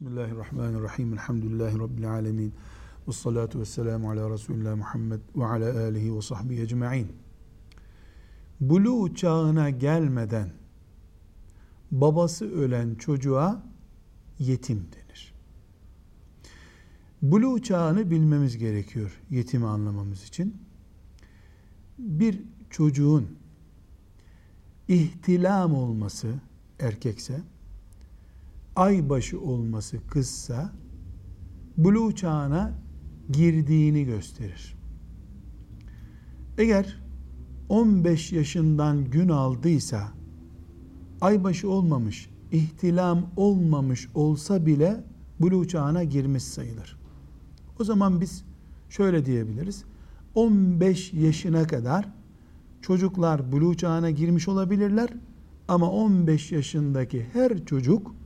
Bismillahirrahmanirrahim. Elhamdülillahi Rabbil alemin. Ve salatu ve selamu ala Resulullah Muhammed ve ala alihi ve sahbihi ecma'in. Bulu çağına gelmeden babası ölen çocuğa yetim denir. Bulu çağını bilmemiz gerekiyor yetimi anlamamız için. Bir çocuğun ihtilam olması erkekse aybaşı olması kızsa buluğ çağına girdiğini gösterir. Eğer 15 yaşından gün aldıysa aybaşı olmamış, ihtilam olmamış olsa bile buluğ çağına girmiş sayılır. O zaman biz şöyle diyebiliriz. 15 yaşına kadar çocuklar buluğ çağına girmiş olabilirler ama 15 yaşındaki her çocuk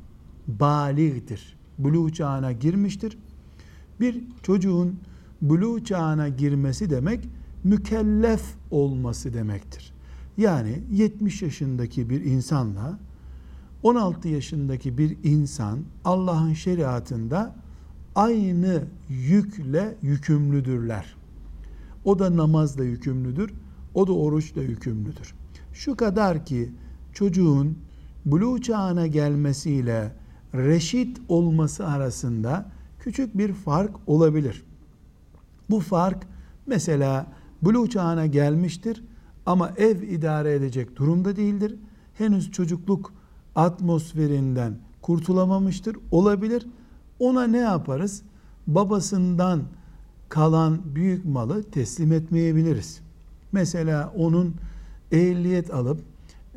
baligdir. Buluğ çağına girmiştir. Bir çocuğun buluğ çağına girmesi demek mükellef olması demektir. Yani 70 yaşındaki bir insanla 16 yaşındaki bir insan Allah'ın şeriatında aynı yükle yükümlüdürler. O da namazla yükümlüdür, o da oruçla yükümlüdür. Şu kadar ki çocuğun buluğ çağına gelmesiyle reşit olması arasında küçük bir fark olabilir. Bu fark mesela buluğ çağına gelmiştir ama ev idare edecek durumda değildir. Henüz çocukluk atmosferinden kurtulamamıştır. Olabilir. Ona ne yaparız? Babasından kalan büyük malı teslim etmeyebiliriz. Mesela onun ehliyet alıp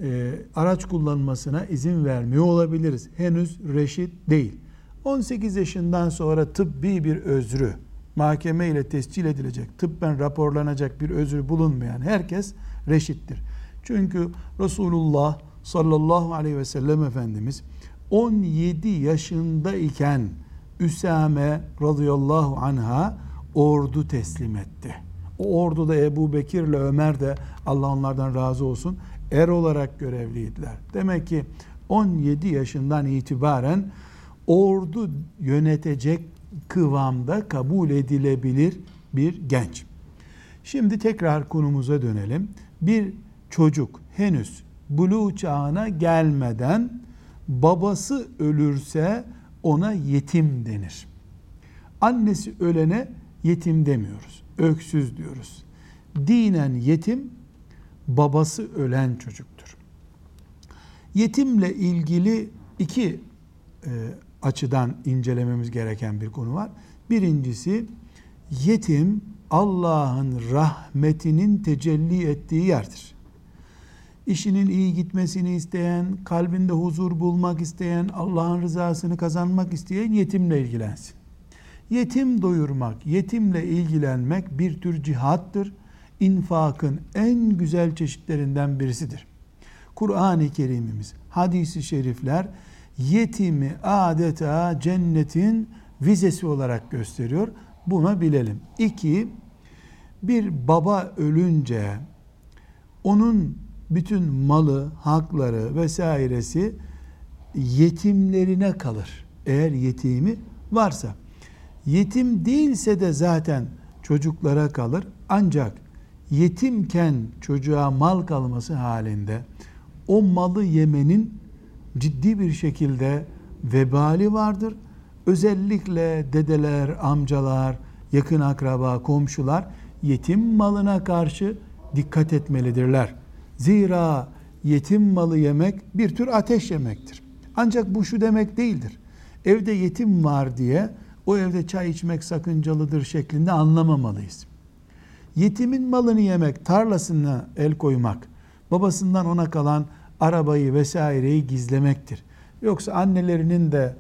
e, araç kullanmasına izin vermiyor olabiliriz. Henüz reşit değil. 18 yaşından sonra tıbbi bir özrü, mahkeme ile tescil edilecek, tıbben raporlanacak bir özrü bulunmayan herkes reşittir. Çünkü Resulullah sallallahu aleyhi ve sellem Efendimiz 17 yaşındayken Üsame radıyallahu anha ordu teslim etti. O orduda Ebu Bekir ile Ömer de Allah onlardan razı olsun er olarak görevliydiler. Demek ki 17 yaşından itibaren ordu yönetecek kıvamda kabul edilebilir bir genç. Şimdi tekrar konumuza dönelim. Bir çocuk henüz buluğ çağına gelmeden babası ölürse ona yetim denir. Annesi ölene yetim demiyoruz. Öksüz diyoruz. Dinen yetim babası ölen çocuktur. Yetimle ilgili iki e, açıdan incelememiz gereken bir konu var. Birincisi yetim Allah'ın rahmetinin tecelli ettiği yerdir. İşinin iyi gitmesini isteyen, kalbinde huzur bulmak isteyen, Allah'ın rızasını kazanmak isteyen yetimle ilgilensin. Yetim doyurmak, yetimle ilgilenmek bir tür cihattır infakın en güzel çeşitlerinden birisidir. Kur'an-ı Kerimimiz, hadisi şerifler yetimi adeta cennetin vizesi olarak gösteriyor. Buna bilelim. İki, bir baba ölünce onun bütün malı, hakları vesairesi yetimlerine kalır. Eğer yetimi varsa. Yetim değilse de zaten çocuklara kalır. Ancak yetimken çocuğa mal kalması halinde o malı yemenin ciddi bir şekilde vebali vardır. Özellikle dedeler, amcalar, yakın akraba, komşular yetim malına karşı dikkat etmelidirler. Zira yetim malı yemek bir tür ateş yemektir. Ancak bu şu demek değildir. Evde yetim var diye o evde çay içmek sakıncalıdır şeklinde anlamamalıyız. Yetimin malını yemek, tarlasına el koymak, babasından ona kalan arabayı vesaireyi gizlemektir. Yoksa annelerinin de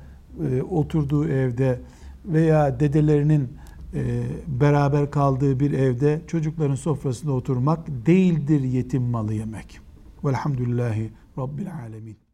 e, oturduğu evde veya dedelerinin e, beraber kaldığı bir evde çocukların sofrasında oturmak değildir yetim malı yemek. Velhamdülillahi Rabbil Alemin.